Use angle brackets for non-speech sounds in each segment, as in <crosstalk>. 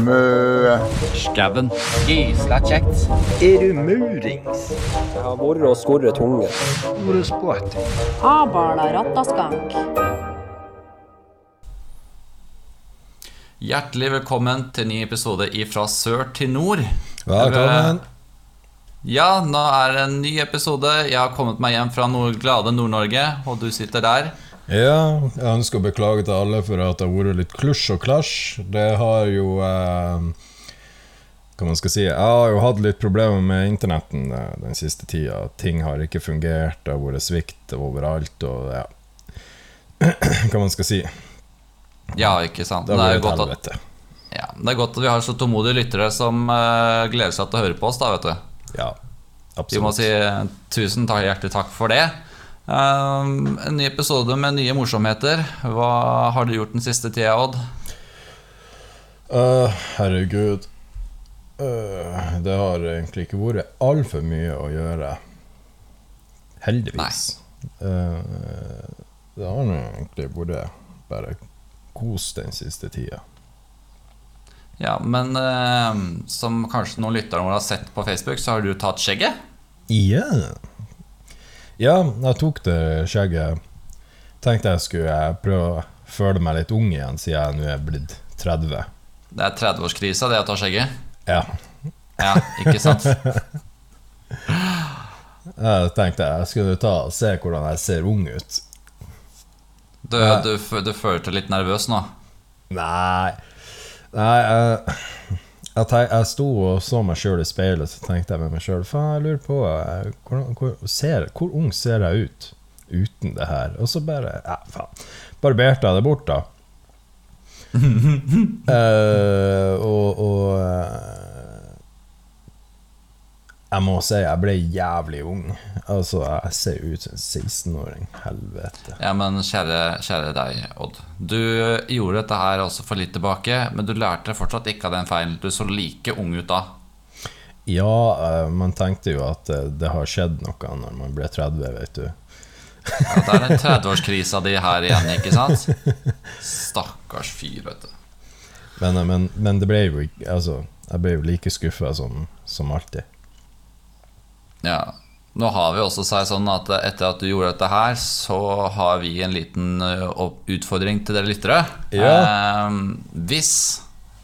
Mø. Skauen. Gysla kjekt. Er du murings? Jeg har vært og skorret tunge. Orespott. Abala rattaskank. Hjertelig velkommen til ny episode ifra sør til nord. Velkommen. Ja, nå er det en ny episode. Jeg har kommet meg hjem fra nord glade Nord-Norge, og du sitter der. Ja, jeg ønsker å beklage til alle for at det har vært litt klusj og klasj. Det har jo eh, Hva man skal si Jeg har jo hatt litt problemer med internetten eh, den siste tida. Ting har ikke fungert, det har vært svikt overalt og ja <clears throat> Hva man skal si. Ja, ikke sant? Det har er vært et helvete. ja, det er godt at vi har så tålmodige lyttere som eh, gleder seg til å høre på oss, da, vet du. Ja, Vi må si tusen takk, hjertelig takk for det. Um, en ny episode med nye morsomheter. Hva har du gjort den siste tida, Odd? Uh, herregud. Uh, det har egentlig ikke vært altfor mye å gjøre. Heldigvis. Uh, det har nå egentlig vært bare kos den siste tida. Ja, men som kanskje noen lyttere våre har sett på Facebook, så har du tatt skjegget. Ja. Ja, jeg tok det skjegget. Tenkte jeg skulle prøve å føle meg litt ung igjen, siden jeg nå er blitt 30. Det er 30-årskrisa, det å ta skjegget. Ja. Ja, ikke sant? <laughs> Jeg tenkte jeg skulle ta og se hvordan jeg ser ung ut. Du, du, du føler deg litt nervøs nå? Nei Nei, jeg, jeg, tenk, jeg sto og så meg sjøl i speilet, så tenkte jeg med meg sjøl Faen, jeg lurer på eh, hvordan, hvor, ser, hvor ung ser jeg ut uten det her? Og så bare Ja, faen. Barberte jeg det bort, da. uh, <laughs> og og eh, Jeg må si jeg ble jævlig ung. Altså, jeg ser ut som en 16-åring. Helvete. Ja, men kjære, kjære deg, Odd. Du gjorde dette her også for litt tilbake, men du lærte fortsatt ikke av den feilen. Du så like ung ut da. Ja, eh, man tenkte jo at eh, det har skjedd noe når man ble 30, vet du. Ja, det er den 30-årskrisa di her igjen, ikke sant? <laughs> Stakkars fyr, vet du. Men, eh, men, men det ble jo ikke Altså, jeg ble jo like skuffa som, som alltid. Ja. Nå har vi også sagt sånn at etter at du gjorde dette her, så har vi en liten utfordring til dere lyttere. Ja. Eh, hvis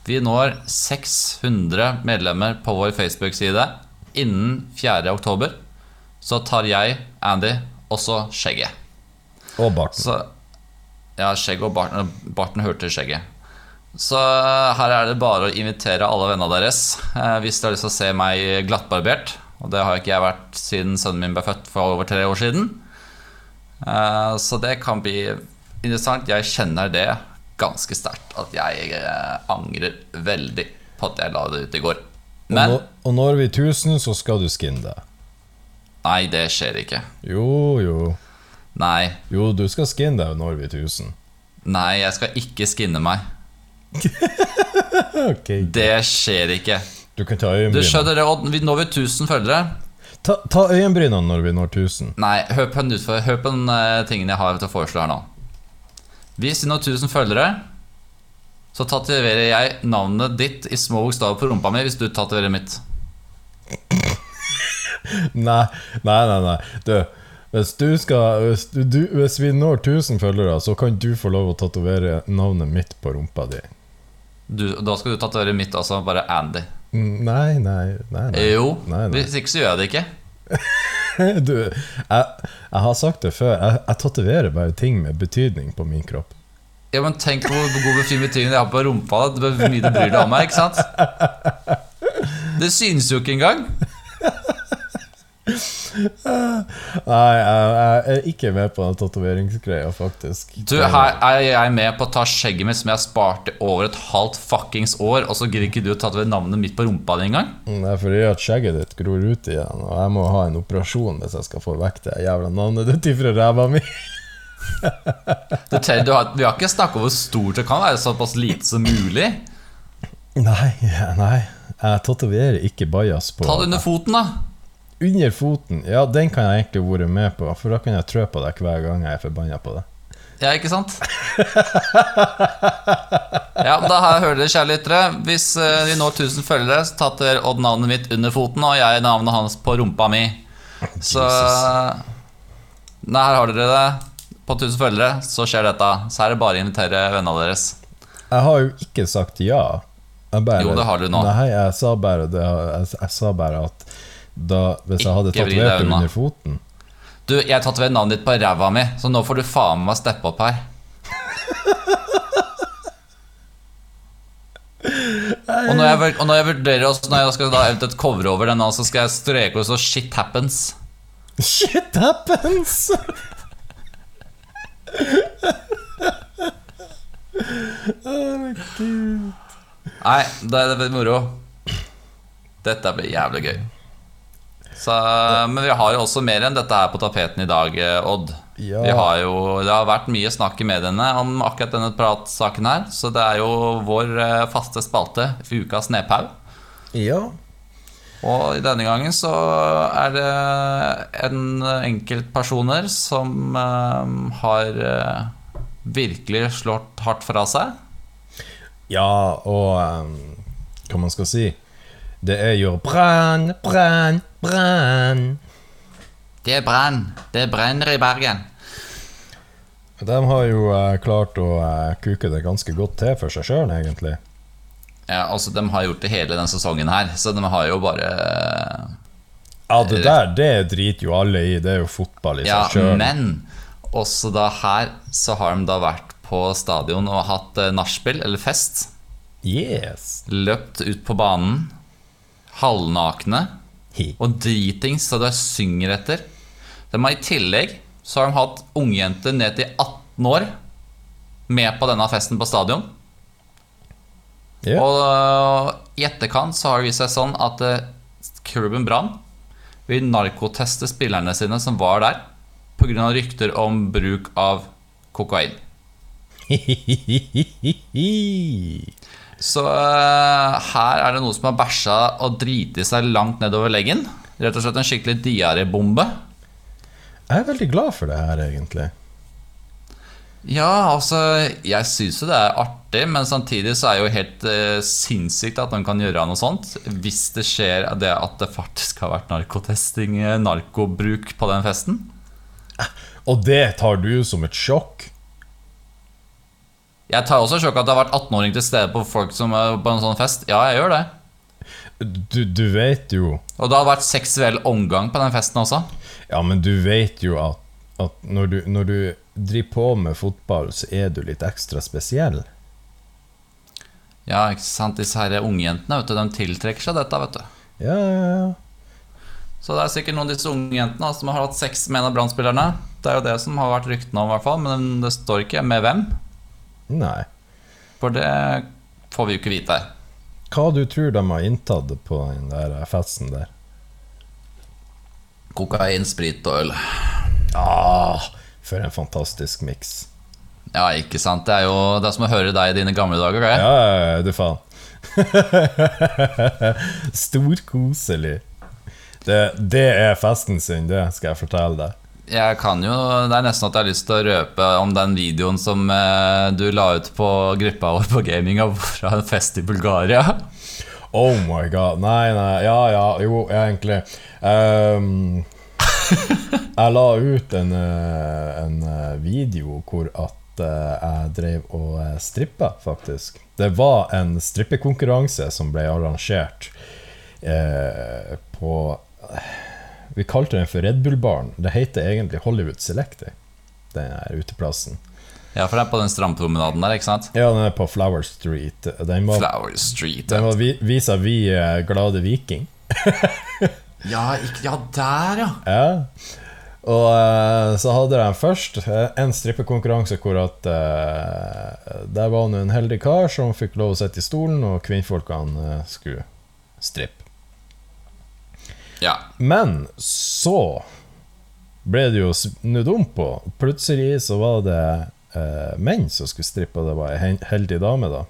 vi når 600 medlemmer på vår Facebook-side innen 4. oktober, så tar jeg, Andy, også skjegget. Og barten. Så Ja, skjegget og barten, barten hørte skjegget. Så her er det bare å invitere alle vennene deres eh, hvis dere har lyst til å se meg glattbarbert. Og det har ikke jeg vært siden sønnen min ble født for over tre år siden. Eh, så det kan bli interessant. Jeg kjenner det ganske sterkt. At jeg eh, angrer veldig på at jeg la det ut i går. Og, Men nå, og når vi er 1000, så skal du skinne deg. nei, det skjer ikke. Jo, jo. Nei. Jo, du skal skinne deg når vi er 1000. Nei, jeg skal ikke skinne meg. <laughs> okay, Det skjer ikke. Du kan ta øyenbrynene. Du skjønner det, Odd. Vi når vi 1000 følgere. Ta, ta øyenbrynene når vi når 1000. Nei, hør på den, utfor, hør på den uh, tingen jeg har til å foreslå her nå. Hvis vi når 1000 følgere, så tatoverer jeg navnet ditt i små bokstaver på rumpa mi hvis du tatoverer mitt. <laughs> Nei, nei, nei. nei. Du, hvis, du skal, hvis, du, hvis vi når 1000 følgere, så kan du få lov å tatovere navnet mitt på rumpa di. Du, da skal du tatovere mitt også, bare Andy. Mm, Nei, nei, nei. nei. Jo, Nei, nei. hvis ikke så gjør jeg det ikke. <laughs> Du, jeg, jeg har sagt det før. Jeg, jeg tatoverer bare ting med betydning på min kropp. Ja, men Tenk hvor god fin betydning jeg har på rumpa. Hvor mye du bryr deg om meg, ikke sant? <laughs> Det synes jo ikke engang. Nei, jeg, jeg er ikke med på den tatoveringsgreia, faktisk. Du, Her er jeg med på å ta skjegget mitt som jeg har spart i over et halvt fuckings år, og så gidder ikke du å tatovere navnet mitt på rumpa di engang? Det er fordi at skjegget ditt gror ut igjen, og jeg må ha en operasjon hvis jeg skal få vekk det jævla navnet ditt ifra ræva mi. Du, du har, vi har ikke snakket om hvor stort det kan være, såpass lite som mulig. Nei, nei. Jeg tatoverer ikke bajas på Ta det under foten, da. Under foten. Ja, den kan jeg egentlig vært med på, for da kan jeg trø på deg hver gang jeg er forbanna på det. Ja, ikke sant? Ja, da jeg hørt dere, kjære lyttere. Hvis eh, vi når 1000 følgere, så tatter Odd navnet mitt under foten, og jeg navnet hans på rumpa mi. Så Nei, her har dere det. På 1000 følgere så skjer dette. Så er det bare å invitere vennene deres. Jeg har jo ikke sagt ja. Bare, Jo, det har du nå. Nei, jeg sa bare, det, jeg, jeg sa bare at da, hvis jeg hadde tatovert det under foten Du, jeg tatoverer navnet ditt på ræva mi, så nå får du faen meg steppe opp her. Og når jeg, og når jeg vurderer også, Når jeg skal da eventuelt covre over den, så skal jeg streke og så 'shit happens'. Shit happens! Nei, det, det blir moro. Dette blir jævlig gøy. Så, men vi har jo også mer enn dette her på tapeten i dag, eh, Odd. Ja. Vi har jo, det har vært mye snakk i mediene om akkurat denne pratsaken her. Så det er jo vår eh, faste spalte ukas nedpau. Ja. Og i denne gangen så er det en enkeltpersoner som eh, har eh, virkelig slått hardt fra seg. Ja, og hva man skal si Det er jo brann, brann, brann. Det brenn. Det brenner i Bergen. De har jo eh, klart å eh, kuke det ganske godt til for seg sjøl, egentlig. Ja, altså De har gjort det hele denne sesongen her, så de har jo bare Ja, det der det driter jo alle i. Det er jo fotball i Ja, seg sjøl. men også da her så har de da vært på stadion og hatt eh, nachspiel, eller fest. Yes. Løpt ut på banen, halvnakne. Og dritings så de synger etter. De har I tillegg så har de hatt ungjenter ned til 18 år med på denne festen på stadion. Yeah. Og øh, i etterkant så har det vist seg sånn at uh, klubben Brann vil narkoteste spillerne sine som var der, pga. rykter om bruk av kokain. <laughs> Så uh, her er det noe som har bæsja og driti seg langt nedover leggen. Rett og slett en skikkelig diarébombe. Jeg er veldig glad for det her, egentlig. Ja, altså, jeg syns jo det er artig, men samtidig så er det jo helt uh, sinnssykt at de kan gjøre noe sånt. Hvis det skjer det at det faktisk har vært narkotesting, eh, narkobruk på den festen. Og det tar du som et sjokk? Jeg tar også sjokk at det har vært 18-åring til stede på folk som er på en sånn fest. Ja, jeg gjør det. Du, du vet jo Og det har vært seksuell omgang på den festen også. Ja, men du vet jo at, at når, du, når du driver på med fotball, så er du litt ekstra spesiell. Ja, ikke sant, disse her ungjentene, vet du, de tiltrekker seg dette, vet du. Ja, ja, ja. Så det er sikkert noen av disse unge jentene som har hatt sex med en av Brann-spillerne. Det er jo det som har vært ryktene om, i hvert fall, men det står ikke med hvem. Nei. For det får vi jo ikke vite. Hva du tror de har inntatt på den der festen der? Kokain, sprit og øl. Ah, for en fantastisk miks. Ja, ikke sant. Det er jo det er som å høre deg i dine gamle dager. Det. Ja, du faen. <laughs> Storkoselig. Det, det er festen sin, det skal jeg fortelle deg. Jeg kan jo, Det er nesten at jeg har lyst til å røpe om den videoen som eh, du la ut på gruppa vår på gaminga <laughs> fra en fest i Bulgaria. Oh my god. Nei, nei. Ja, ja, jo, egentlig. Um, <laughs> jeg la ut en, eh, en eh, video hvor at jeg drev og strippa, faktisk. Det var en strippekonkurranse som ble arrangert eh, på Vi kalte den for Red Bull-baren. Det heter egentlig Hollywood Selected, den her uteplassen. Ja, for det er på den strandpromenaden der, ikke sant? Ja, den er på Flower Street. Den var, Flower Street. den var vis-à-vis eh, Glade Viking. <laughs> Ja, ikke, ja, der, ja. Ja. Og eh, så hadde de først eh, en strippekonkurranse hvor at Der var det en heldig kar som fikk lov å sitte i stolen, og kvinnfolkene skulle strippe. Ja. Men så ble det jo snudd om på. Plutselig så var det eh, menn som skulle strippe, og det var ei heldig dame, da.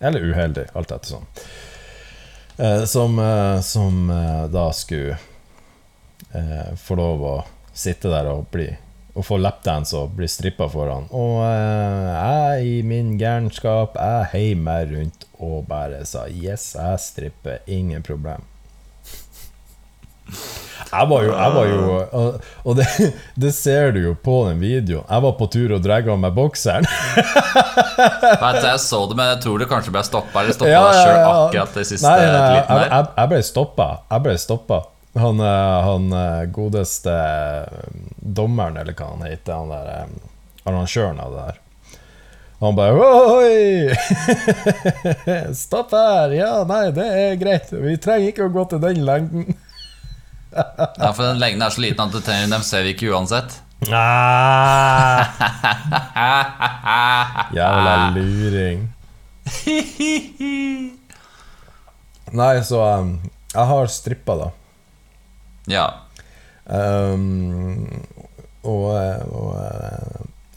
Eller uheldig, alt etter sånn. Eh, som eh, som eh, da skulle eh, få lov å sitte der og bli å få lapdance og bli strippa foran. Og eh, jeg i min gærenskap, jeg heiv meg rundt og bare sa yes, jeg stripper, ingen problem. Jeg var jo, jeg var jo Og, det, det ser du jo på den videoen. Jeg var på tur og dregga av meg bokseren. Vet du, jeg så det, men jeg tror du kanskje ble stoppa. Eller stoppa Ja, ja, sjøl ja. akkurat det siste Nei, nei, jeg, der. jeg, jeg ble stoppa. Jeg ble stoppa. Han, eh, han eh, godeste eh, dommeren, eller hva han heter, han der eh, arrangøren av det der. Han bare Oi! Stopp her! Ja, nei, det er greit. Vi trenger ikke å gå til den lengden. Ja, for den lengden er så liten at du dem ser vi ikke uansett. Ah, <laughs> jævla <laughs> luring. Nei, så um, Jeg har strippa, da. Ja. Um, og, og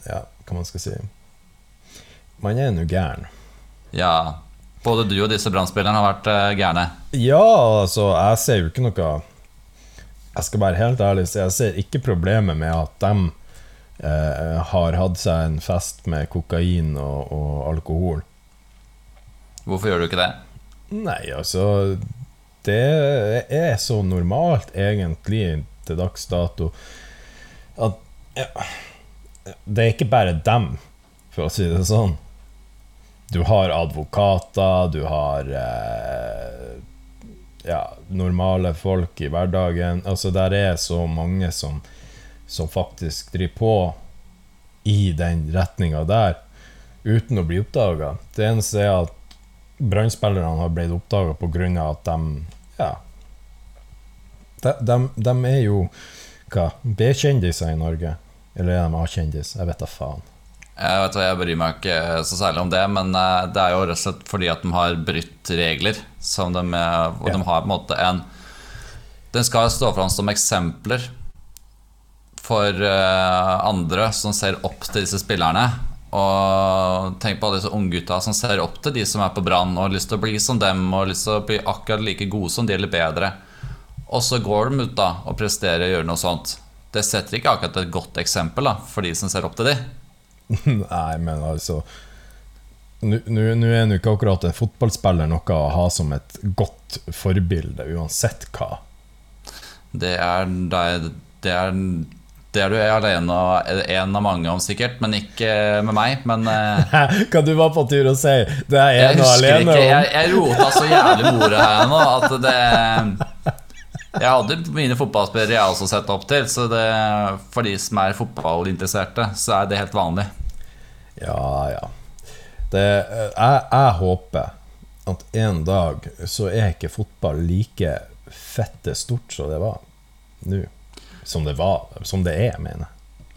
Ja, hva man skal si Man er nå gæren. ja. Både du og disse brannspillerne har vært uh, gærne. Ja, altså, jeg ser jo ikke noe Jeg skal være helt ærlig, så jeg ser ikke problemet med at de eh, har hatt seg en fest med kokain og, og alkohol. Hvorfor gjør du ikke det? Nei, altså Det er så normalt, egentlig, til dags dato, at ja, Det er ikke bare dem, for å si det sånn. Du har advokater, du har eh, ja, normale folk i hverdagen. Altså, der er så mange som, som faktisk driver på i den retninga der, uten å bli oppdaga. Det eneste er at Brannspillerne har blitt oppdaga pga. at de Ja. De, de, de er jo hva, B-kjendiser i Norge. Eller er de A-kjendis? Jeg vet da faen. Jeg vet hva, jeg bryr meg ikke så særlig om det, men eh, det er jo rett og slett fordi at de har brutt regler. Som de, eh, og Ja. de har på en måte en Den skal stå fram som eksempler for eh, andre som ser opp til disse spillerne. Og tenk på alle disse unggutta som ser opp til de som er på Brann og har lyst til å bli som dem og lyst til å bli akkurat like gode som de eller bedre. Og så går de ut da og presterer og gjør noe sånt. Det setter ikke akkurat et godt eksempel da for de som ser opp til de. <laughs> Nei, men altså Nå er nå ikke akkurat en fotballspiller noe å ha som et godt forbilde, uansett hva. Det er deg Det er, det er du alene og en av mange om, sikkert. Men ikke med meg. Men eh, <laughs> Hva du var på tur å si? Det er en og alene ikke. om. Jeg, jeg rota så jævlig ordet her nå at det <laughs> Jeg hadde mine fotballspillere jeg også sett opp til, så det, for de som er fotballinteresserte, så er det helt vanlig. Ja, ja. Det, jeg, jeg håper at en dag så er ikke fotball like fette stort som det var nå. Som det var. Som det er, mener jeg.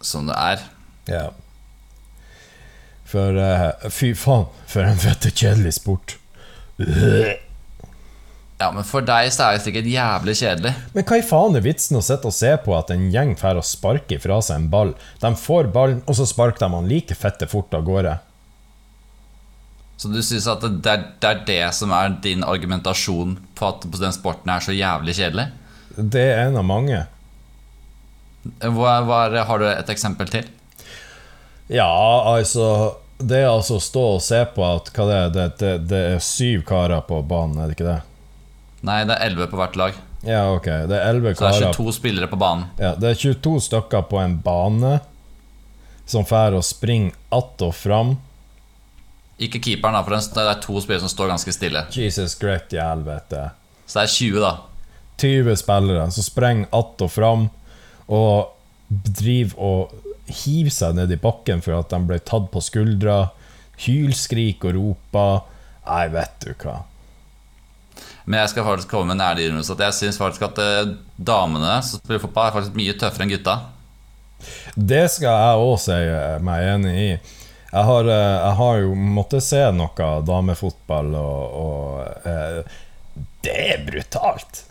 Som det er. Ja. For uh, fy faen, for en fette kjedelig sport. Ja, men for deg så er det sikkert jævlig kjedelig. Men hva i faen er vitsen å sitte og se på at en gjeng får å sparke ifra seg en ball? De får ballen, og så sparker de han like fette fort av gårde. Så du syns at det er, det er det som er din argumentasjon på at den sporten er så jævlig kjedelig? Det er en av mange. Hva, hva har du et eksempel til? Ja, altså Det er altså å stå og se på at hva det, er, det, det, det er syv karer på banen, er det ikke det? Nei, det er 11 på hvert lag. Ja, ok. Det er elleve Så det er 22 spillere på banen. ja, Det er 22 stykker på en bane som får å springe att og fram. Ikke keeperen, da, for det er to spillere som står ganske stille. Jesus Christ i helvete. Så det er 20, da. 20 spillere som sprenger att og fram og driver og hiver seg ned i bakken for at de ble tatt på skuldra. Hylskrik og roper. Nei, vet du hva. Men jeg skal faktisk komme med en ærlig innrømmelse at jeg syns faktisk at eh, damene som spiller fotball, er faktisk mye tøffere enn gutta. Det skal jeg òg si meg enig i. Jeg har, eh, jeg har jo måttet se noe damefotball, og, og eh, det er brutalt.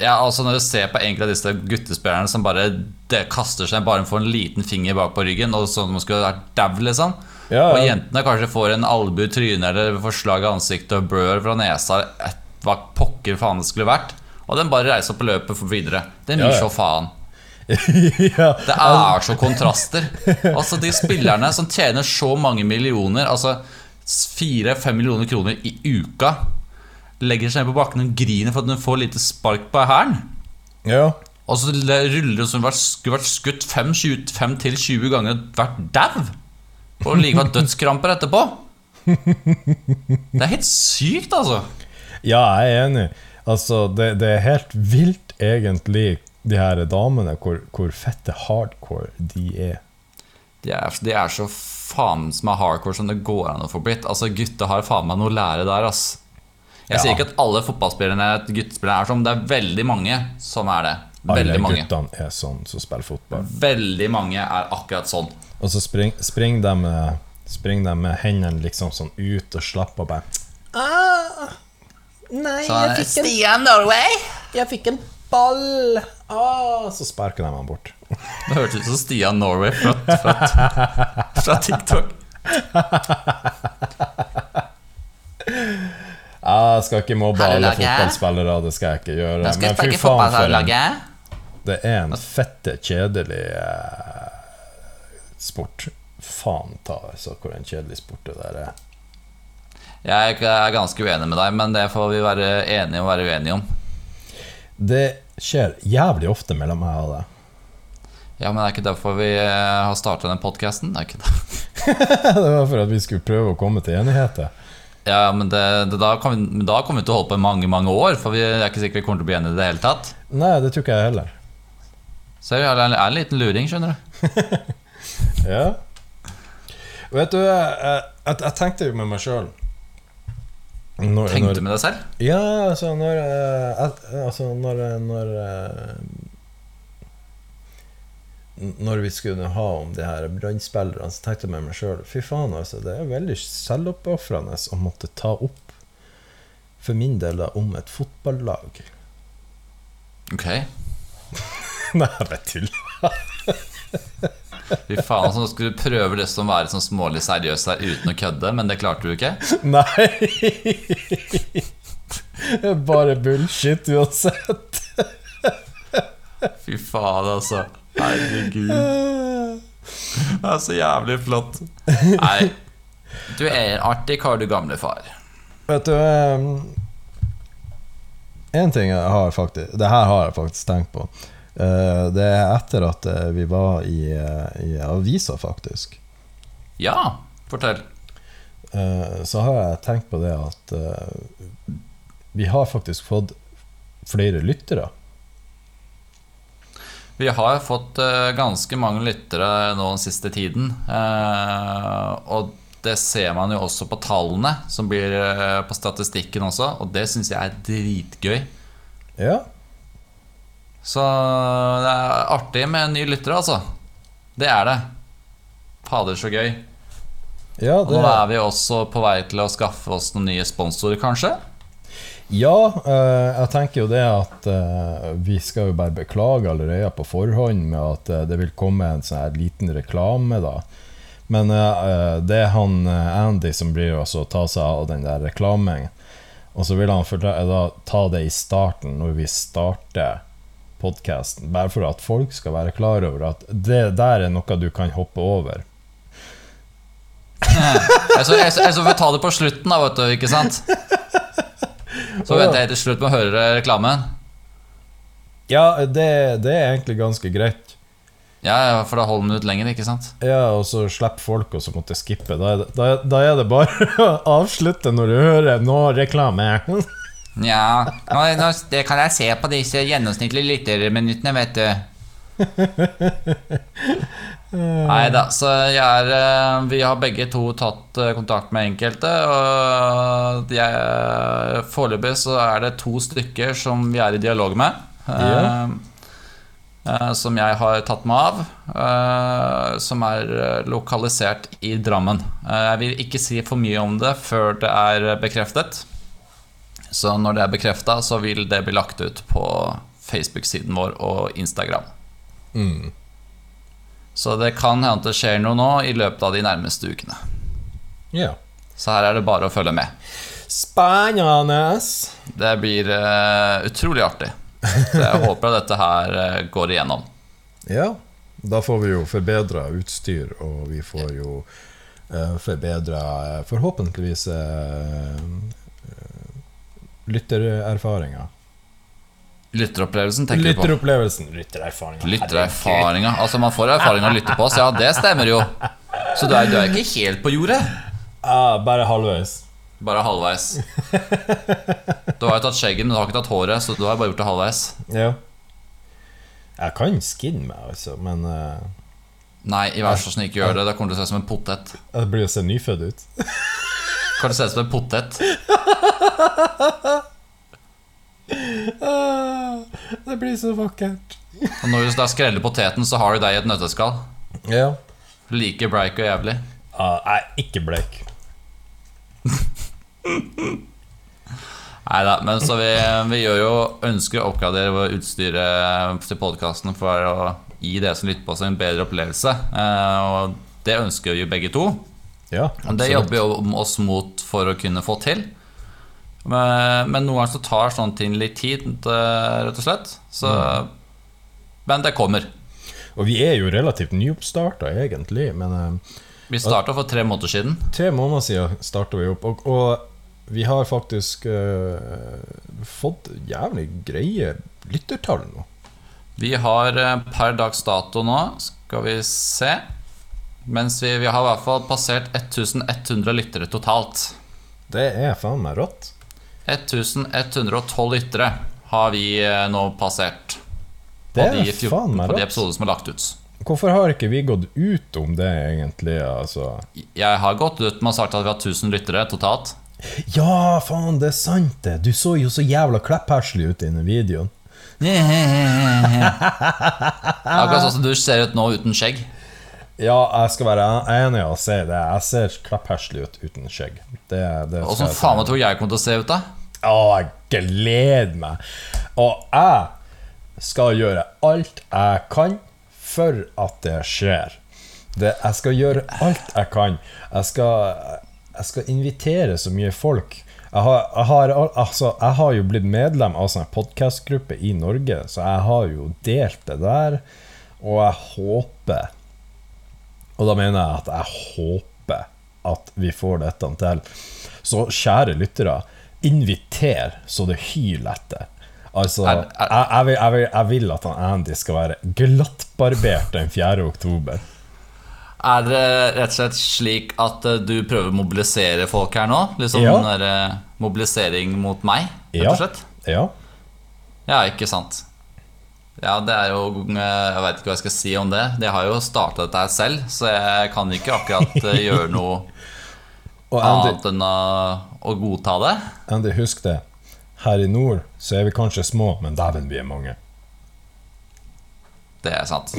Ja, altså Når du ser på enkelte av disse guttespillerne som bare det kaster seg bare for en liten finger bak på ryggen, og sånn at man skulle vært dau, liksom. Ja, Og jentene kanskje får en albue i trynet eller får slag i ansiktet og blør fra nesa. Et, hva pokker faen det skulle vært. Og den bare reiser opp og løper for videre. Er mye Ja, ja. så faen. <laughs> ja. Det er så kontraster. Altså De spillerne som tjener så mange millioner, altså fire-fem millioner kroner i uka, legger seg ned på bakken og griner for at hun får lite spark på hælen. ja. Og så ruller det som om hun skulle vært skutt 5-20 ganger og vært dau. Og likevel dødskramper etterpå. Det er helt sykt, altså. Ja, jeg er enig. Altså, det, det er helt vilt, egentlig, de her damene, hvor, hvor fette hardcore de er. De er, de er så faen som er hardcore som det går an å få blitt. Altså, Gutta har faen meg noe å lære der, ass. Jeg sier ikke at alle fotballspillerne guttespillere er sånn, det er veldig mange som er det. Alle Veldig mange. guttene er sånn som spiller fotball. Veldig mange er akkurat sånn. Og så spring, springer de med, spring de med hendene liksom sånn ut og slapper og bare ah, Nei, Så, Stian Norway! jeg fikk en ball! Ah, så sparker de han bort. <laughs> Det hørtes ut som Stian Norway fra, fra, <laughs> fra TikTok. <laughs> Ah, jeg skal ikke mobbe alle fotballspillere, det skal jeg ikke gjøre. Skal jeg Men fy faen, for en, det er en fette kjedelig eh, sport. Faen ta så hvor en kjedelig sport det der er. Jeg er ganske uenig med deg, men det får vi være enige og være uenige om. Det skjer jævlig ofte mellom meg og deg. Ja, men det er ikke derfor vi eh, har starta den podkasten. Det det. <laughs> det var for at vi skulle prøve å komme til enigheter. Ja, men det, det, da, kommer kommer vi til å holde på i mange mange år. For vi er ikke sikker vi kommer til å bli enige i det hele tatt. Nei, det tror ikke jeg heller. Så jeg er en, en liten luring, skjønner du. <laughs> Ja. Vet du, jeg, jeg, jeg tenkte jo med meg sjøl Tenkte med deg selv. Ja, altså når eh, Altså når, når eh, Når vi skulle ha om de her brannspillerne, så tenkte jeg med meg sjøl Fy faen, altså. Det er veldig selvoppofrende å måtte ta opp, for min del, da, om et fotballag. Ok. <laughs> Nei, jeg bare tuller. <laughs> Fy faen, så skulle du prøve liksom å være sånn smålig seriøs her uten å kødde, men det klarte du ikke. <laughs> Nei! Det er bare bullshit uansett. Fy faen, altså. Herregud. Det er så jævlig flott. Nei. Du er en artig kar, du gamle far. Vet du En ting jeg har faktisk Det her har jeg faktisk tenkt på. Eh, det er etter at eh, vi var i, eh, i avisa, faktisk. Ja, fortell. Så har jeg tenkt på det at vi har faktisk fått flere lyttere. Vi har fått ganske mange lyttere nå den siste tiden. og det ser man jo også på tallene, som blir på statistikken også. Og det syns jeg er dritgøy. Ja. Så det er artig med nye lyttere, altså. Det er det. Fader, så gøy. Ja, det, nå er vi også på vei til å skaffe oss noen nye sponsorer, kanskje. ja eh, jeg tenker jo det at eh, vi skal jo bare beklage allerede på forhånd med at eh, det vil komme en sånn her liten reklame, da. Men det er han Andy som blir også å ta seg av den der reklamen. Og så vil han da ta det i starten, når vi starter podkasten. Bare for at folk skal være klar over at det der er noe du kan hoppe over. Jeg så, jeg, så, jeg så får ta det på slutten, da, vet du. Ikke sant? Så venter jeg til slutt med å høre reklamen. Ja, det, det er egentlig ganske greit. Ja, for da holder den ut lenger, ikke sant? Ja, og så slipper folk å så måtte skippe. Da er, det, da, da er det bare <laughs> å avslutte når du hører nå reklame. Ja, nå, nå, det kan jeg se på disse gjennomsnittlige lytterminuttene, vet du. Nei da, så er eh, Vi har begge to tatt eh, kontakt med enkelte, og jeg- foreløpig så er det to stykker som vi er i dialog med. Ja. eh, Som jeg har tatt meg av, eh, som er lokalisert i Drammen. Jeg vil ikke si for mye om det før det er bekreftet. Så når det er bekrefta, så vil det bli lagt ut på Facebook-siden vår og Instagram. Så det kan hende det skjer noe nå i løpet av de nærmeste ukene. Ja. Så her er det bare å følge med. Spennende! Det blir uh, utrolig artig. Så jeg <laughs> håper at dette her uh, går igjennom. Ja, da får vi jo forbedra utstyr, og vi får jo uh, forbedra eh, forhåpentligvis uh, lyttererfaringer. Lytteropplevelsen, tenker du på? Lyttererfaringa. Lyttererfaringa. Altså, man får erfaring av å lytte på oss, ja, det stemmer jo. Så du er, du er ikke helt på jordet. Ja, bare halvveis. Bare halvveis. Du har jo tatt skjegget, men du har ikke tatt håret, så du har bare gjort det halvveis. Ja. Jeg kan skinne meg, altså, men uh, Nei, i hvert fall ikke gjør det. Da kommer du til å se ut som en potet. jeg blir jo se nyfødt ut. <laughs> Kan se ut som en potet? Ah, det blir så vakkert. Og når du skreller poteten, så har du deg i et nøtteskall. Ja. Like bleik og jævlig. Nei, jeg er ikke bleik. Nei da, men så vi, vi gjør jo ønsker å oppgradere utstyret til podkasten for å gi dere som lytter på oss, en bedre opplevelse. Uh, Og det ønsker vi jo begge to. Ja, Og det jobber vi jo oss mot for å kunne få til. Men, men noen ganger så tar sånne ting litt tid, eh, rett og slett. Så, Men det kommer. Og vi er jo relativt nyoppstarta, egentlig, men eh, Vi starta for tre måneder siden. tre måneder siden starta vi opp, og, og vi har faktisk uh, fått jævlig greie lyttertall nå. Vi har per dags dato nå, skal vi se Mens vi, vi har i hvert fall passert 1100 lyttere totalt. Det er faen meg rått. 1112 lyttere har vi eh, nå passert. Det er de, faen meg rått. på de episodene som er lagt ut. Hvorfor har ikke vi gått ut om det, egentlig? Altså Jeg har gått ut med å sagt at vi har 1000 lyttere totalt. Ja, faen, det er sant, det! Du så jo så jævla kleppherslig ut i den videoen. <laughs> Akkurat sånn som du ser ut nå uten skjegg. Ja, jeg skal være enig å si det. Jeg ser klappherselig ut uten skjegg. Det, det Åssen faen meg tror jeg kommer til å se ut, da? Å, jeg gleder meg. Og jeg skal gjøre alt jeg kan for at det skjer. Det, jeg skal gjøre alt jeg kan. Jeg skal, jeg skal invitere så mye folk. Jeg har, jeg, har, altså, jeg har jo blitt medlem av en podkastgruppe i Norge, så jeg har jo delt det der. Og jeg håper Og da mener jeg at jeg håper at vi får dette til. Så kjære lyttere, inviter så det hyler etter. Altså, Er- er- jeg, jeg, vil, jeg, vil, jeg vil at han Andy skal være glattbarbert den 4. oktober. Er det rett og slett slik at eh, du prøver å mobilisere folk her nå? Liksom Ja. eh, mobilisering mot meg, rett og slett? Ja. Ja, ikke sant. Ja, det er jo eh, Jeg veit ikke hva jeg skal si om det. Jeg har jo starta dette her selv, så jeg kan ikke akkurat eh, <laughs> gjøre noe annet enn å, å godta det. Andy, husk det. Her i nord så er vi kanskje små, men dæven, vi er mange. Det er sant.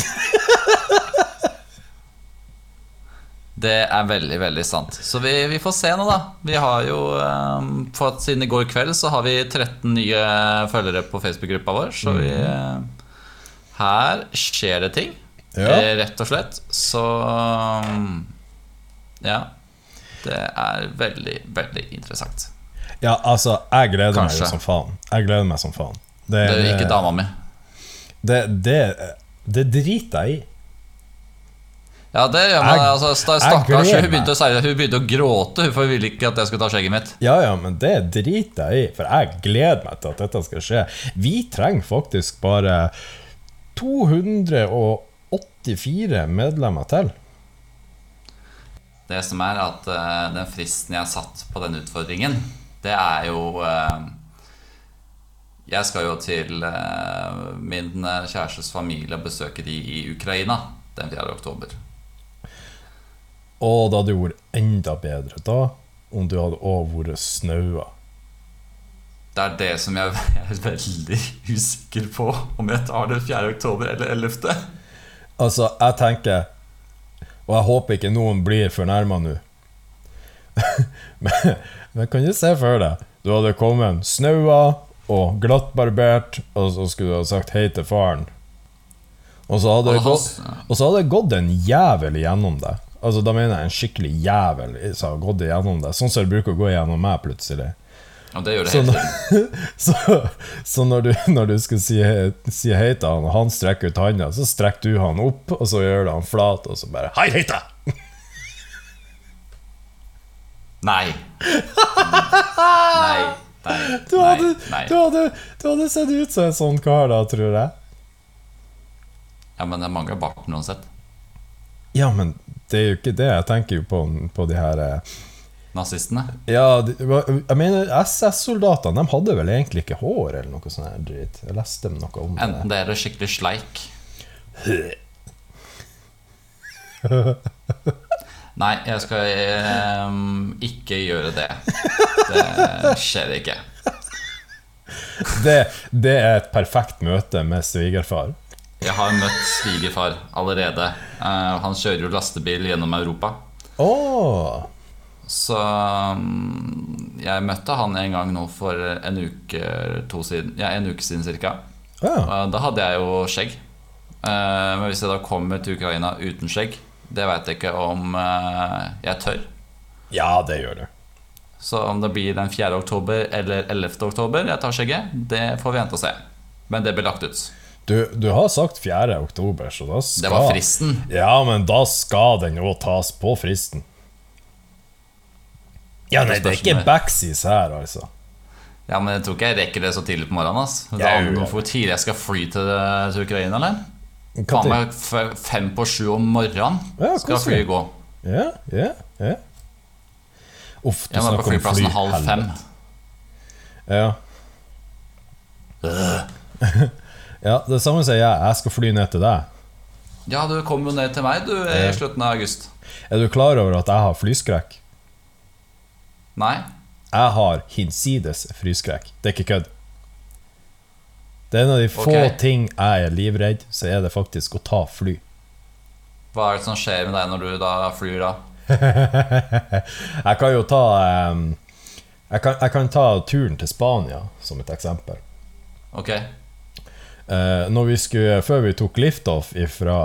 Det er veldig, veldig sant. Så vi, vi får se nå, da. Vi har jo um, fått Siden i går kveld så har vi 13 nye følgere på Facebook-gruppa vår, så vi eh, Her skjer det ting. Ja. Eh, Rett og slett. Så um, Ja. Det er veldig, veldig interessant. Ja, altså, jeg gleder Kanskje. meg som faen. Jeg gleder meg som faen. Det, Det er ikke dama mi. det, det, det driter jeg i. Ja, det gjør man. Jeg- Altså, Stakkars. Hun begynte, å hun begynte å gråte, for hun ville ikke at jeg skulle ta skjegget mitt. Ja, ja, men det driter jeg i, for jeg gleder meg til at dette skal skje. Vi trenger faktisk bare 284 medlemmer til. Det som er at uh, den fristen jeg har satt på den utfordringen, det er jo uh, Jeg skal jo til uh, min kjærestes familie og besøke de i Ukraina den 4. oktober. Og det hadde det vært enda bedre da om du hadde òg vært snaua. Det er det som jeg <laughs> jeg er veldig usikker på, om jeg tar det 4. oktober eller 11. Altså, jeg tenker Og jeg håper ikke noen blir fornærma nå. <laughs> men, men kan du se for deg Du hadde kommet snaua og glattbarbert, og så skulle du ha sagt hei til faren. Og så hadde, det gått, og så hadde det gått en jævel igjennom deg. Altså Da mener jeg en skikkelig jævel som har gått igjennom deg. Sånn som det bruker å gå igjennom meg plutselig. Og det gjør det Så, når, <laughs> så, så når, du, når du skal si, si hei til han, og han strekker ut handa, så strekker du han opp, og så gjør du han flat, og så bare Hei, hei til deg! Nei. Nei. Nei. Du hadde, Nei. Du, hadde, du hadde sett ut som en sånn kar da, tror jeg. Ja, men det mangler barten uansett. Ja, men det er jo ikke det. Jeg tenker jo på, på de her eh, Nazistene. Ja, de, jeg mener SS-soldatene De hadde vel egentlig ikke hår eller noe sånt dritt. Jeg leste noe om det. Enten det eller skikkelig sleik. <laughs> Nei, jeg skal um, ikke gjøre det. Det skjer ikke. <laughs> Det, det er et perfekt møte med svigerfar. Jeg har møtt svigerfar allerede. Uh, han kjører jo lastebil gjennom Europa. Åh Så mm, jeg møtte han en gang nå for en uke, siden, ja, en uke siden cirka. Ja. Da hadde jeg jo skjegg. Eh, Men hvis jeg da kommer til Ukraina uten skjegg, det veit jeg ikke om eh, jeg tør. ja, det gjør du. Så om det blir den 4. oktober eller 11. oktober jeg tar skjegget, det får vi vente og se. Men det blir lagt ut. Du, du har sagt 4. oktober, så da skal Det var fristen. Ja, men da skal den jo tas på fristen. Ja, nei, det er ikke backsies her, altså. Ja, Men jeg tror ikke jeg rekker det så tidlig på morgenen. ass Det er aner du hvor tidlig jeg skal fly til, til Ukraina, eller? Kan Faen meg fem på sju om morgenen Ja, skal flyet gå. Ja, ja, ja. Uff, du Jeg må på flyplassen fly, halv fem. Ja. <laughs> ja, det samme sier jeg. Jeg skal fly ned til deg. Ja, du kom jo ned til meg du i slutten av august. Er du klar over at jeg har flyskrekk? Nei? Jeg har hinsides fryskrekk. Det er ikke kødd. Det er en av de få okay. ting jeg er livredd, så er det faktisk å ta fly. Hva er det som skjer med deg når du da flyr, da? <laughs> Jeg kan jo ta um, jeg, kan, jeg kan ta turen til Spania som et eksempel. Ok, uh, vi skulle, før vi tok liftoff fra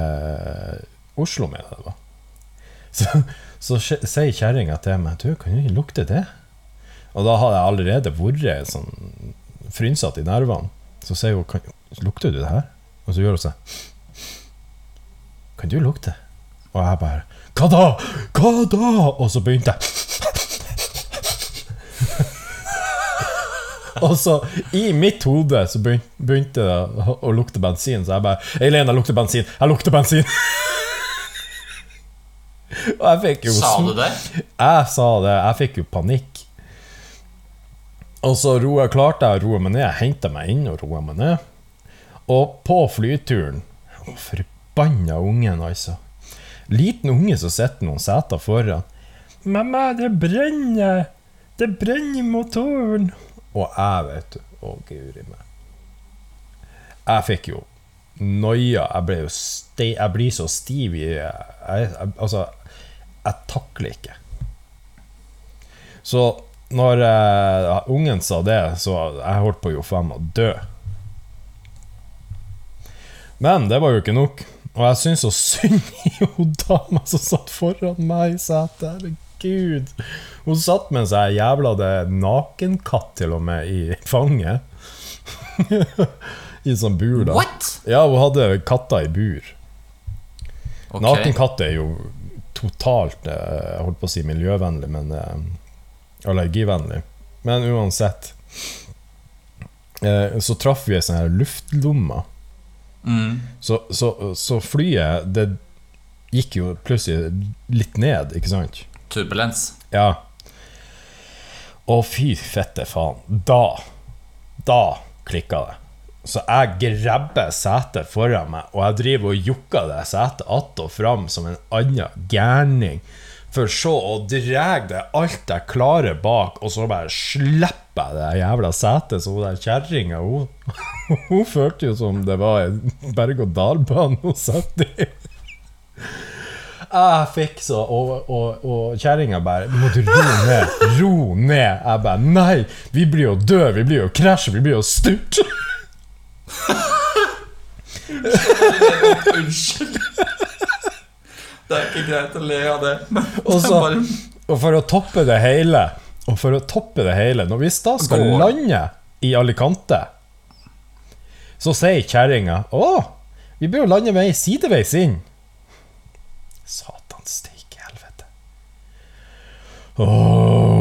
uh, Oslo, mener jeg det var, <laughs> så, så sier kjerringa til meg Du, kan du ikke lukte det? Og da hadde jeg allerede vært sånn frynsatt i nervene. Så sier hun Lukter du det her? Og så gjør hun sånn Kan du lukte? Og jeg bare Hva da? Hva da? Og så begynte jeg <laughs> Og så i mitt hode så begynte det å lukte bensin, så jeg bare Eileen, jeg lukter bensin! Jeg lukter bensin! Og jeg fikk jo Sa du det? Jeg sa det. Jeg fikk jo panikk. Og så roe, klarte jeg å roe meg ned. Jeg henta meg inn og roa meg ned. Og på flyturen Å, Forbanna ungen, altså. Liten unge som sitter noen seter foran. 'Mamma, det brenner! Det brenner i motoren!' Og jeg, vet du Å, guri meg. Jeg fikk jo noia. Jeg ble jo Jeg blir så stiv i jeg, jeg, Altså, jeg takler ikke. Så når uh, ungen sa det, så jeg holdt på jo faen meg å dø. Men det var jo ikke nok. Og jeg syns så synd i <laughs> hun dama som satt foran meg i setet. Herregud. Hun satt med jeg sånn jævla det nakenkatt til og med i fanget. <laughs> I sånn bur, da. What? Ja, hun hadde katta i bur. Okay. Nakenkatt er jo totalt eh, Jeg holdt på å si miljøvennlig, men eh, allergivennlig. Men uansett eh, Så traff vi ei sånn luftlomme. Mm. Så, så, så flyet Det gikk jo plutselig litt ned, ikke sant? Turbulens. Ja. Å, fy fette faen. Da Da klikka det. Så jeg grabber setet foran meg, og jeg driver og jukker det setet att og fram som en annen gærning. For så å dra det alt jeg klarer bak, og så bare slipper jeg det jævla setet. Så hun der kjerringa, hun, <laughs> følte jo som det var en berg-og-dal-bane hun satt i. Jeg fikk så Og, og, og kjerringa bare 'Må du roe ned? Ro ned!' Jeg bare 'Nei, vi blir jo døde! vi blir jo krasj! vi blir jo styrte'. <laughs> Unnskyld. Det er ikke greit å le av det. Men Og, for å toppe det hele, Og for å toppe det hele, når vi da skal Gå. lande i Alicante, så sier kjerringa Å, vi bør jo lande vei sideveis inn. Satan steike helvete. Åh.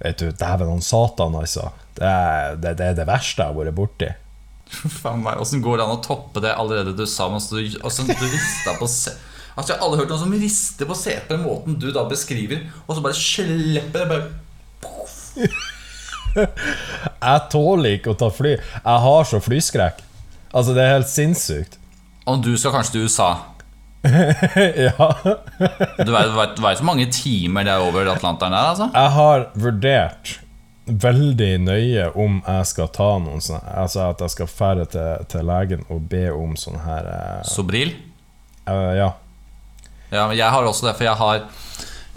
Vet du, dæven han satan, altså. Det er det, det, er det verste jeg har vært borti. <laughs> Faen meg, Åssen går det an å toppe det allerede du sa mens du, altså, du rista på se Altså, Jeg har aldri hørt noen som rister på CP den måten du da beskriver, og så bare slipper det bare <laughs> Jeg tåler ikke å ta fly. Jeg har så flyskrekk. Altså, det er helt sinnssykt. Og du skal kanskje til USA. <laughs> ja. Du veit hvor mange timer det er over Atlanteren der, altså? Jeg har vurdert veldig nøye om jeg skal ta noen sånne Altså at jeg skal fære til, til legen og be om sånn her eh, Sobril? eh, Ja. Ja, jeg har også det, for jeg har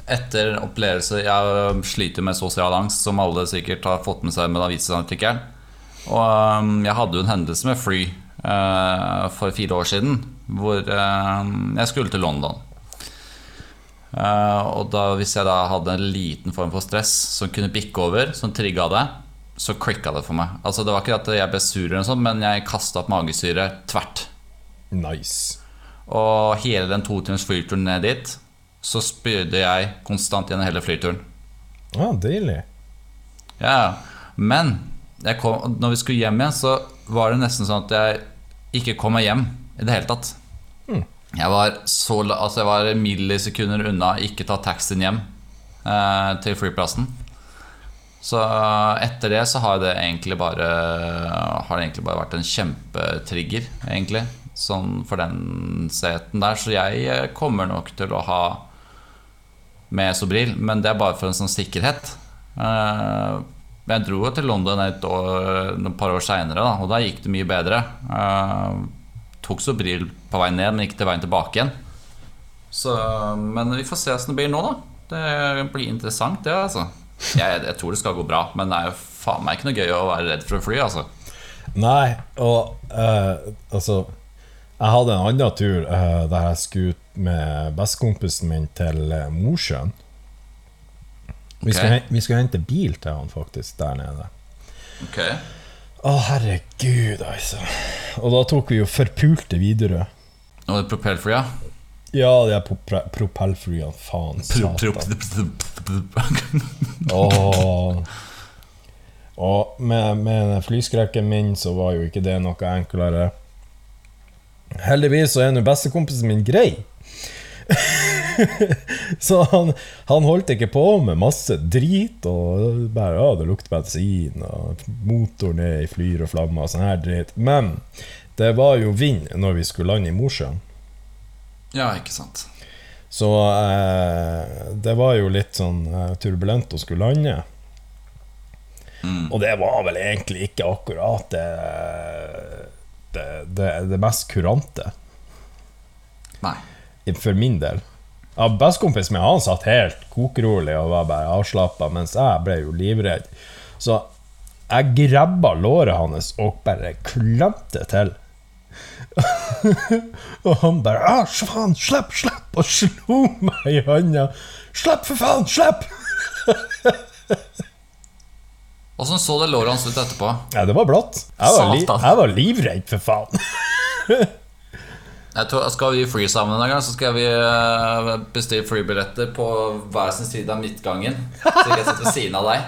etter opplevelse Jeg sliter med sosial angst, som alle sikkert har fått med seg med avisartikkelen. Og um, jeg hadde jo en hendelse med fly eh, for fire år siden, hvor eh, jeg skulle til London. Eh, og da, hvis jeg da hadde en liten form for stress som kunne bikke over, som trigga det, så klikka det for meg. Altså Det var ikke at jeg ble sur, eller noe sånt, men jeg kasta opp magesyre tvert. Nice. Og hele den to timers flyturen ned dit, så spydde jeg konstant gjennom hele flyturen. Ja, deilig. Ja, Men kom, når vi skulle hjem igjen, så var det nesten sånn at jeg ikke kom meg hjem i det hele tatt. Jeg var så Altså jeg var millisekunder unna ikke ta taxien hjem eh, til flyplassen. Så etter det så har det egentlig bare Har det egentlig bare vært en kjempetrigger, egentlig. Sånn for den seten der. Så jeg eh, kommer nok til å ha med Sobril, men det er bare for en sånn sikkerhet. Eh, jeg dro jo til London et, år, et par år seinere, og da gikk det mye bedre. Eh, tok Sobril på vei ned, men ikke til veien tilbake igjen. Så, men vi får se hvordan det blir nå, da. Det blir interessant, det, altså. Jeg, jeg tror det skal gå bra, men det er jo faen meg ikke noe gøy å være redd for å fly, altså. Nei, og eh, altså Jeg hadde en annen tur eh, der jeg skulle ut med bestekompisen min til eh, Mosjøen. Vi, okay. vi skulle hente bil til han faktisk der nede. Ok Å, herregud, altså. Og da tok vi jo forpulte Widerøe. Og det propellflya Ja, de er propellflyene. Faen, satan. Åh. Og med, med flyskrekken min så var jo ikke det noe enklere. Heldigvis så er nå bestekompisen min grei. <laughs> så han, han holdt ikke på med masse drit og bare ja, det lukter bensin, og motoren er i flyr og flammer og sånn her drit. Men det var jo vind når vi skulle lande i Mosjøen. Ja, ikke sant. Så eh, det var jo litt sånn eh, turbulent å skulle lande. Og det var vel egentlig ikke akkurat det, det, det, det mest kurante, Nei. for min del. Ja, Bestekompisen min han satt helt kokerolig og var bare avslappa, mens jeg ble jo livredd. Så jeg grabba låret hans og bare klemte til. <laughs> og han bare ah, faen, slipp, slipp! Og slo meg i hånda. Slipp, for faen! Slipp! <laughs> Åssen så det låret hans ut etterpå? Ja, det var blått. Jeg var, li jeg var livredd, for faen. <laughs> Tror, skal vi fly sammen en gang, så skal vi eh, bestille flybilletter på hver sin side av midtgangen. Så jeg jeg sitter ved siden av deg.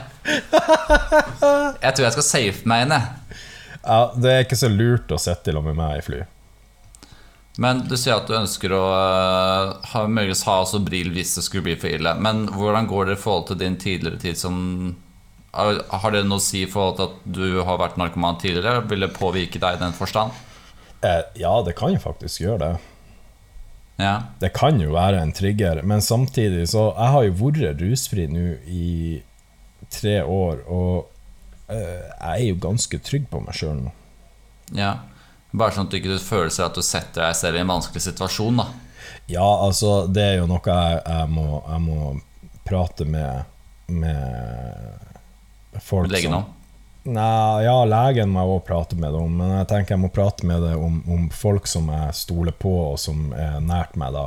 Jeg tror jeg skal safe meg inn, jeg. Ja, det er ikke så lurt å sitte lag med meg i fly. Men du sier at du ønsker å eh, ha, muligens ha også bril hvis det skulle bli for ille. Men hvordan går det i forhold til din tidligere tid som Har har det noe å si i forhold til at du har vært narkoman tidligere? Vil det påvirke deg i den forstand? Eh, ja, det kan faktisk gjøre det. Ja. Det kan jo være en trigger, men samtidig så Jeg har jo vært rusfri nå i tre år, og eh, jeg er jo ganske trygg på meg sjøl nå. ja. Bare sånn at du ikke føler at du setter deg selv i en vanskelig situasjon, da. Ja, altså, det er jo noe jeg, jeg, må, jeg må prate med, med folk Legen som om. Nei, ja, legen må jeg også prate med det om, men jeg tenker jeg må prate med det om, om folk som jeg stoler på, og som er nært meg, da.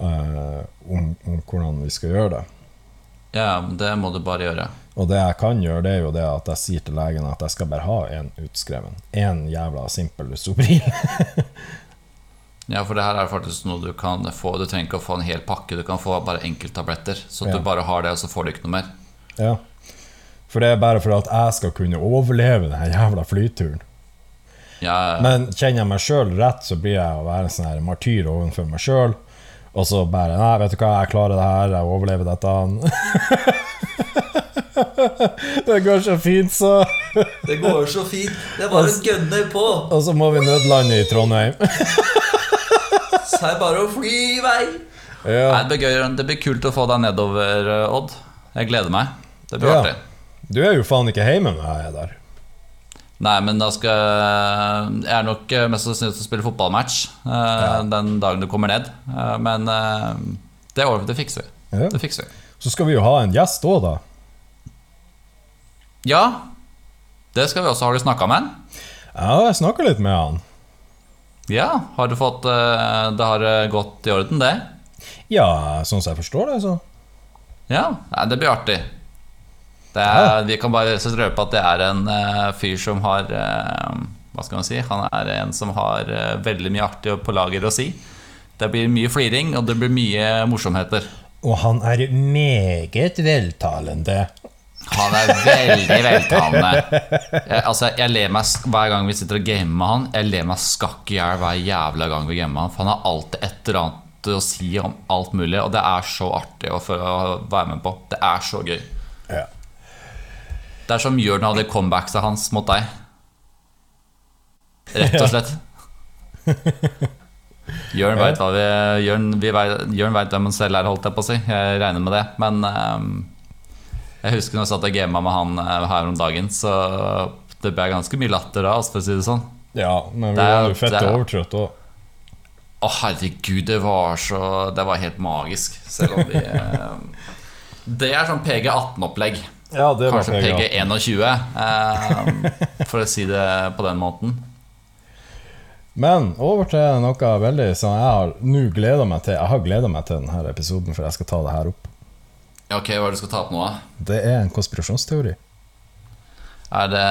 Uh, om, om hvordan vi skal gjøre det. Ja, men det må du bare gjøre. Og det jeg kan gjøre, det er jo det at jeg sier til legen at jeg skal bare ha én utskreven. Én jævla simpel Lusobril. <laughs> Ja, for det her er faktisk noe du kan få. Du trenger ikke å få en hel pakke, du kan få bare enkelttabletter. Så Ja. du bare har det, og så får du ikke noe mer. ja. For det er bare for at jeg skal kunne overleve den jævla flyturen. Ja, Men kjenner jeg meg sjøl rett, så blir jeg å være en sånn her martyr overfor meg sjøl. Og så bare Nei, vet du hva, jeg klarer det her, jeg overlever dette. <laughs> det går så fint, så. det går så fint. Det er bare å gønne på. Og så må vi nødlande i Trondheim. Så er det bare å fly i vei. Ja. Nei, det, blir gøy. det blir kult å få deg nedover, eh, Odd. Jeg gleder meg. Det blir Ja. artig. Du er jo faen ikke hjemme når jeg er der. Nei, men da skal Jeg er nok eh, mest sannsynlig til å spille fotballmatch eh, den dagen du kommer ned. Eh, men eh, det, det fikser vi. Ja. Det fikser vi. Så skal vi jo ha en gjest òg, da. Ja, det skal vi også. Har du snakka med han? Ja, jeg snakka litt med han. Ja, har du fått eh, Det har eh, gått i orden, det? Ja, sånn som jeg forstår det, så. Ja, det blir artig. Er, Vi kan bare så røpe at det er en uh, fyr som har uh, Hva skal man si? Han er en som har uh, veldig mye artig på lager å si. Det blir mye fliring, og det blir mye morsomheter. Og han er meget veltalende. Han er veldig veltalende. Jeg, altså, jeg ler meg hver gang vi sitter og gamer med han. Jeg ler meg skakk i hjel hver jævla gang vi gamer med han. For han har alltid et eller annet å si om alt mulig, og det er så artig å å være med på. Det er så gøy. Det er som Jørn hadde comebacksa hans mot deg. Rett og slett. <laughs> Jørn veit hva vi Jørn, vi vet, Jørn vet hvem han selv er, holdt jeg på å si. Jeg regner med det. Men um, jeg husker når jeg satt og gama med han eh, her om dagen, så det ble ganske mye latter da, altså, for å si det sånn. Ja, men vi var jo fett det er- overtrøtt òg. Å, herregud, det var så Det var helt magisk. Selv om vi <laughs> eh, Det er sånn PG18-opplegg. Ja, det var Kanskje PG. PG21, eh, for å si det på den måten. Men over til noe veldig som jeg har nå gleda meg til. Jeg har gleda meg til denne episoden, for jeg skal ta det her opp. Ok, Hva er det du skal ta opp nå? Det er en konspirasjonsteori. Er det,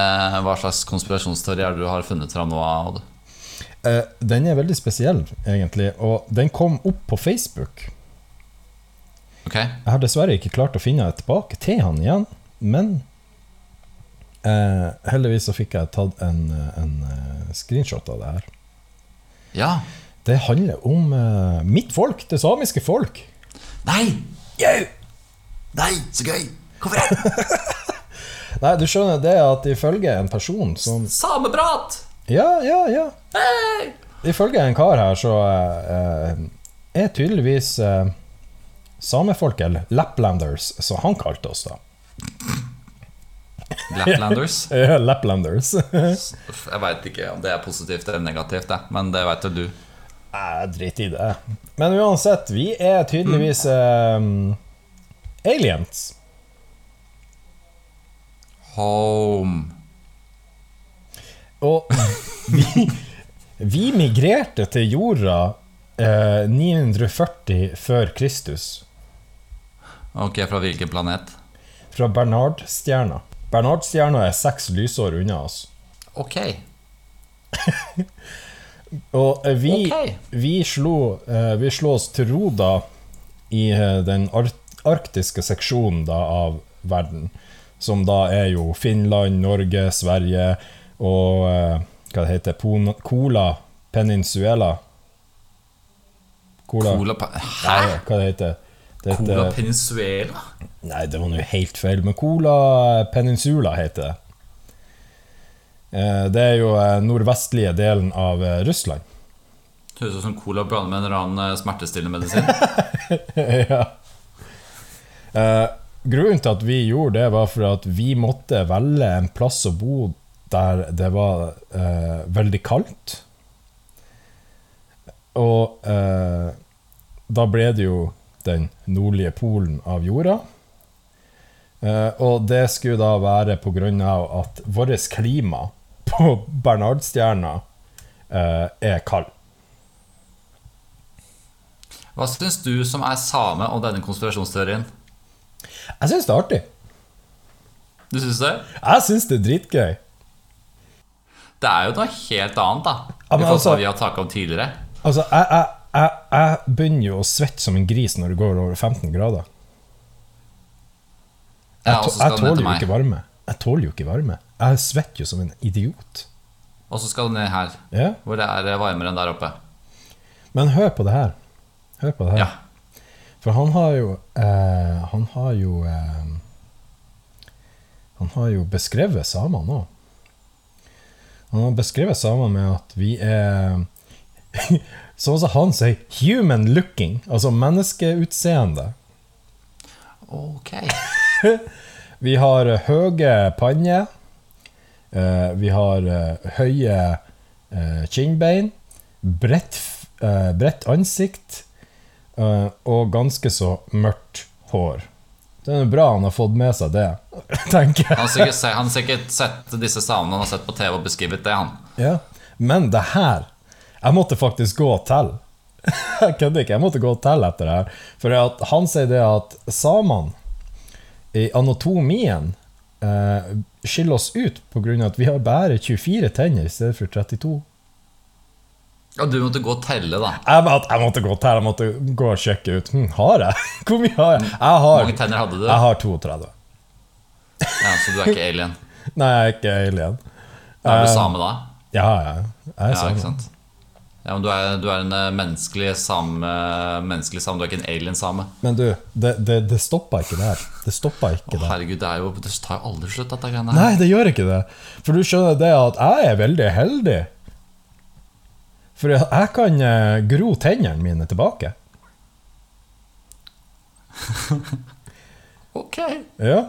hva slags konspirasjonsteori er det du har funnet fram nå? Odd? Eh, den er veldig spesiell, egentlig, og den kom opp på Facebook. Ok, Jeg har dessverre ikke klart å finne tilbake til han igjen, men eh, heldigvis så fikk jeg tatt en, en eh, screenshot av det her. Ja. Det handler om eh, mitt folk, det samiske folk. Nei! Jau! Nei, så gøy! Hvorfor det? <laughs> Nei, du skjønner det at ifølge en person som Sameprat! Ja, ja, ja. Hey! Ifølge en kar her så eh, er tydeligvis eh, samefolk, eller Laplanders, som han kalte oss da. Laplanders. <laughs> Ja, Laplanders. Jeg veit ikke om det er positivt eller negativt, det. men det veit jo du. Nei, drit i det. Men uansett, vi er tydeligvis eh, aliens. Home. Og <laughs> vi, vi migrerte til jorda uh, 940 før Kristus. Ok, fra hvilken planet? Fra Bernardstjerna. Bernardstjerna er seks lysår unna oss. Ok. <laughs> Og eh, vi, okay. vi, slo, eh, vi slo oss til ro da i eh, den arktiske seksjonen da av verden. Som da er jo Finland, Norge, Sverige og hva det heter det, Cola Peninsuela. Cola, Cola Hæ? Nei, hva det heter det? Cola heter Peninsuela? Nei, det var nå helt feil, men Cola Peninsula heter det. Eh, Det er jo eh, nordvestlige delen av eh, Russland. Høres ut som cola blander med en eller annen smertestillende medisin. <laughs> ja. Eh, grunnen til at vi gjorde det, var for at vi måtte velge en plass å bo der det var eh, veldig kaldt. Og eh, da ble det jo den nordlige polen av jorda. Eh, og det skulle da være av at vårt klima på Bernardstjerna eh, er kald. Hva syns du som er same om denne konspirasjonsteorien? Jeg syns det er artig. Du syns det? Jeg syns det er dritgøy. Det er jo noe helt annet, da. Ja, men I forhold til altså- hva vi har snakka om tidligere. Altså, jeg, jeg, jeg, jeg begynner jo å svette som en gris når det går over 15 grader. Jeg, skal jeg tåler jo ikke varme. Jeg tåler jo ikke varme. Jeg svetter jo som en idiot. Og så skal du ned her, Ja? hvor det er varmere enn der oppe. Men hør på det her. Hør på det her. Ja. For han har jo eh, Han har jo eh, Han har jo beskrevet samene nå. Han har beskrevet samene med at vi er Sånn som han sier, 'human looking', altså menneskeutseende. Ok. <laughs> Vi har høye panner. eh, vi har eh, høye eh, kinnbein. Bredt, bredt ansikt. og ganske så mørkt hår. Det er bra han har fått med seg det, <laughs> tenker jeg. Han har sikkert, han har sikkert sett disse savnene han har sett på TV og beskrevet det, han. Ja. Men det her Jeg måtte faktisk gå og telle. <laughs> Jeg kødder ikke. Jeg måtte gå og telle etter det her. For han sier det at samene i anatomien eh, skiller oss ut pga. at vi har bare 24 tenner i stedet for 32. Ja, du måtte gå og telle, da. Jeg, måtte- jeg måtte gå og telle. Jeg måtte gå og sjekke ut. Hm, har jeg? <laughs> Hvor mye har jeg? Jeg Hvor mange tenner hadde du? jeg har 32. Ja, Så du er ikke alien. <laughs> Nei, jeg er ikke alien. Er du Eh, same da? Ja, ja. Jeg er Ja, same. ikke sant? Ja, men du er, du er en eh, menneskelig same, menneskelig same, du er ikke en alien-same. Men du, det, det, det stoppa ikke der. Det stoppa ikke Å, der. herregud, det, er jo, det tar jo aldri slutt, dette greiene her. Nei, det gjør ikke det. For du skjønner det at jeg er veldig heldig. For jeg kan eh, gro tennene mine tilbake. <laughs> Ok. Ja.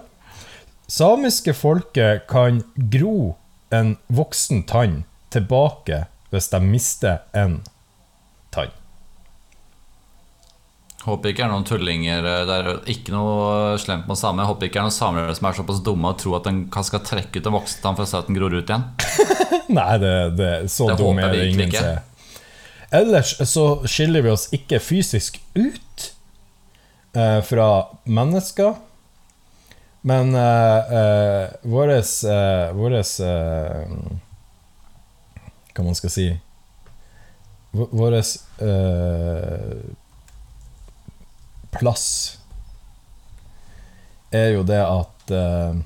Samiske folket kan gro en voksen tann tilbake hvis de mister en tann. Håper ikke det er noen tullinger eh, Det er ikke noe slemt med samer. Håper ikke det er noen samer som er såpass dumme og tror at en skal trekke ut en voksen tann for å se at den gror ut igjen. <laughs> Nei, det, det, så Det dum er det ingen ikke. som er. Ellers så skiller vi oss ikke fysisk ut eh, fra mennesker. Men eh, eh, våres eh, Våres eh, Hva man skal si Vår eh, plass er jo det at eh,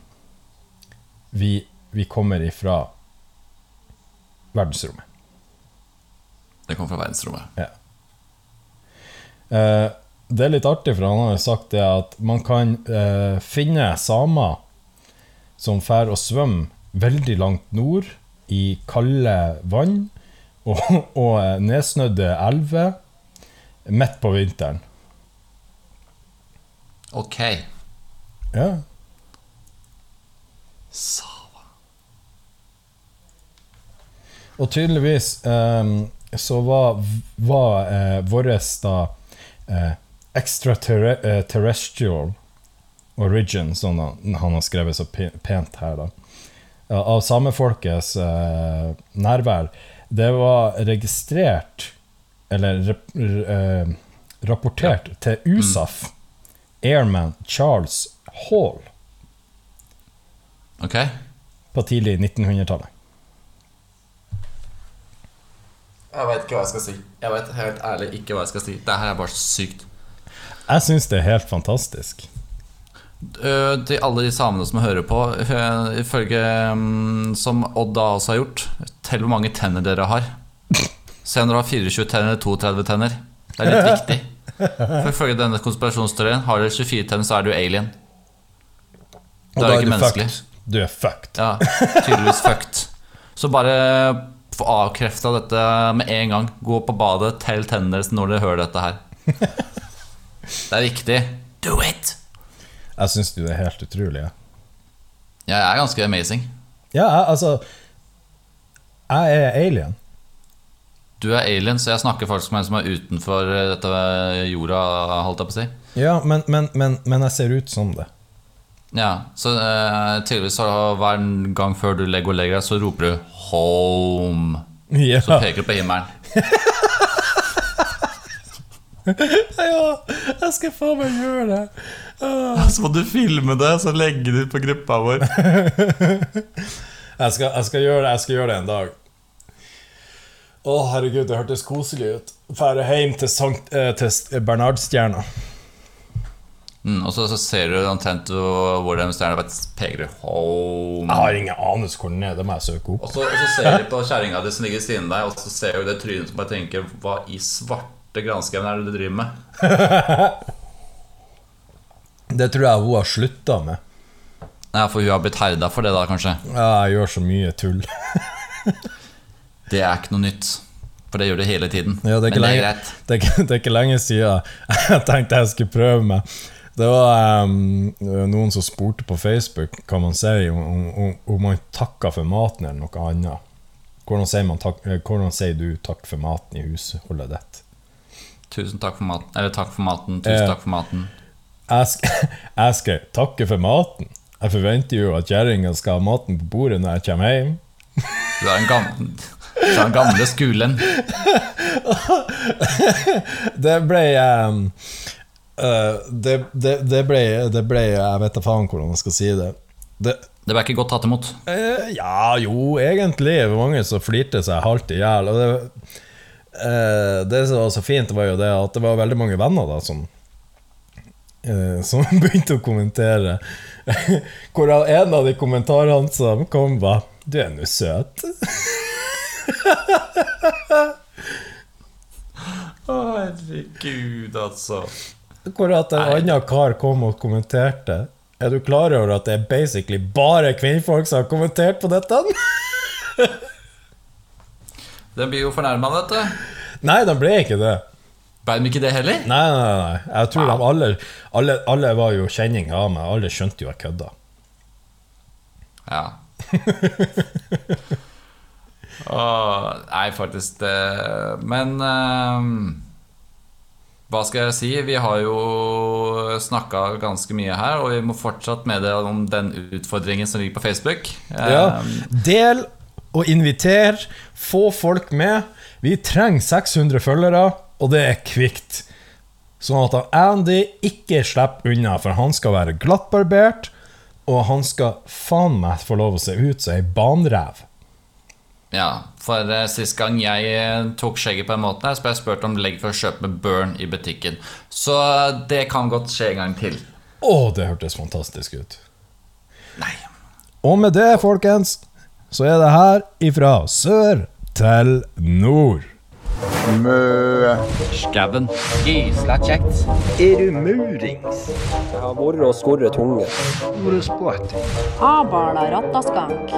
vi, vi kommer ifra verdensrommet. Det kommer fra verdensrommet. Eh, det er litt artig, for han har jo sagt det at man kan eh, finne samer som drar og svømmer veldig langt nord i kalde vann og, og eh, nedsnødde elver midt på vinteren. Ok. Ja. Sava. Og tydeligvis eh, så var, var eh, vår da eh, extraterrestrial origin, som han, han har skrevet så pent her, da. Ja, Av samefolkets eh, nærvær. Det var registrert, eller rep, eh, rapportert til USAF, Airman Charles Hall, Ok. på tidlig 1900-tallet. Jeg veit ikke hva jeg skal si. Jeg vet helt ærlig ikke hva jeg skal si. Det her er bare så sykt. Jeg syns det er helt fantastisk. Øh, til alle de samene som hører på, øh, ifølge mm, som Odd da også har gjort Tell hvor mange tenner dere har. Se om dere har 24 tenner eller 32 tenner. Det er litt viktig. For Ifølge denne konspirasjonsteorien har dere 24 tenner, så er du alien. Og Da er du ikke menneskelig. Du er fucked. Ja, tydeligvis fucked. Så bare få avkrefta dette med en gang. Gå på badet, tell tennene deres når dere hører dette her. Det er viktig. Do it! Jeg syns du er helt utrolig. Ja. Jeg er ganske amazing. Ja, jeg, altså Jeg er alien. Du er alien, så jeg snakker faktisk med en som er utenfor eh, dette jorda, holdt jeg på å si. Ja, men, men, men, men jeg ser ut som det. Ja, så uh, tydeligvis hver gang før du legger og legger deg, så roper du 'home'. Ja. Så peker du på himmelen. <laughs> Ja, jeg skal faen meg gjøre det. Så må du filme det, så legge det ut på gruppa vår. Jeg skal, jeg skal gjøre det jeg skal gjøre det en dag. Å, herregud, det hørtes koselig ut. Fære hjem til, Sankt, eh, til Bernhardstjerna. Mm, og så, så ser du omtrent hvor den stjerna peker home. Jeg har ingen anelse hvor den er, det må jeg søke opp. Og så, og så ser du på kjerringa di som ligger ved siden av deg, og så ser du det trynet som bare tenker Hva i svarte granskauen er det du driver med? <laughs> Det tror jeg hun har slutta med. Ja, For hun har blitt herda for det, da, kanskje? Ja, jeg gjør så mye tull. <laughs> Det er ikke noe nytt. For det gjør du hele tiden. Ja, det, Men det er lenge, greit. <laughs> det, er det er ikke lenge siden jeg tenkte jeg skulle prøve meg. Det var um, noen som spurte på Facebook hva man sier om, om, om man takker for maten eller noe annet. Hvordan sier, man takk, eh, hvordan sier du 'takk for maten' i husholdet ditt? Tusen takk for maten. Eller takk for maten. Tusen takk for maten. <laughs> Jeg skal, takke for maten. Jeg forventer jo at kjerringa skal ha maten på bordet når jeg kommer hjem. Du er en gammel den gamle skulen. <laughs> Det ble um, uh, det, det, det ble Det ble Jeg vet da faen hvordan jeg skal si det. det Det ble ikke godt tatt imot. Uh, ja, jo, egentlig. Det var mange som flirte seg halvt i hjel. Og det, eh, det som var så fint, var jo det at det var veldig mange venner da som eh, Som <laughs> begynte å kommentere. Hvorav en av de kommentarene som kom, var 'Du er nå søt'. Å, herregud, altså. Hvor at en annen kar kom og kommenterte. Er du klar over at det er basically bare kvinnfolk som har kommentert på dette? <laughs> Den blir jo fornærma, vet du. Nei, den ble ikke det. Ble de ikke det heller? Nei, nei, nei. Jeg tror de alle, alle, alle var jo kjenninger av meg. Alle skjønte jo jeg kødda. Ja. <laughs> Åh, nei, faktisk det Men um, hva skal jeg si? Vi har jo snakka ganske mye her, og vi må fortsatt meddele om den utfordringen som ligger på Facebook. Ja. Ehm, Del og inviter. Få folk med. Vi trenger 600 følgere, og det er kvikt. Sånn at Andy ikke slipper unna, for han skal være glattbarbert, og han skal faen meg få lov å se ut som ei banrev. Ja, for uh, sist gang jeg eh, tok skjegget på en måte, så ble jeg spurt om legg for å kjøpe med Burn i butikken. Så eh, det kan godt skje en gang til. Å, det hørtes fantastisk ut. Nei. Og med det, folkens, så er det her ifra sør til nord. Mø. Skauen. Gysla kjekt. Er du murings? Jeg har vært og skorret tunge. Hvor er sporty? Rattaskank.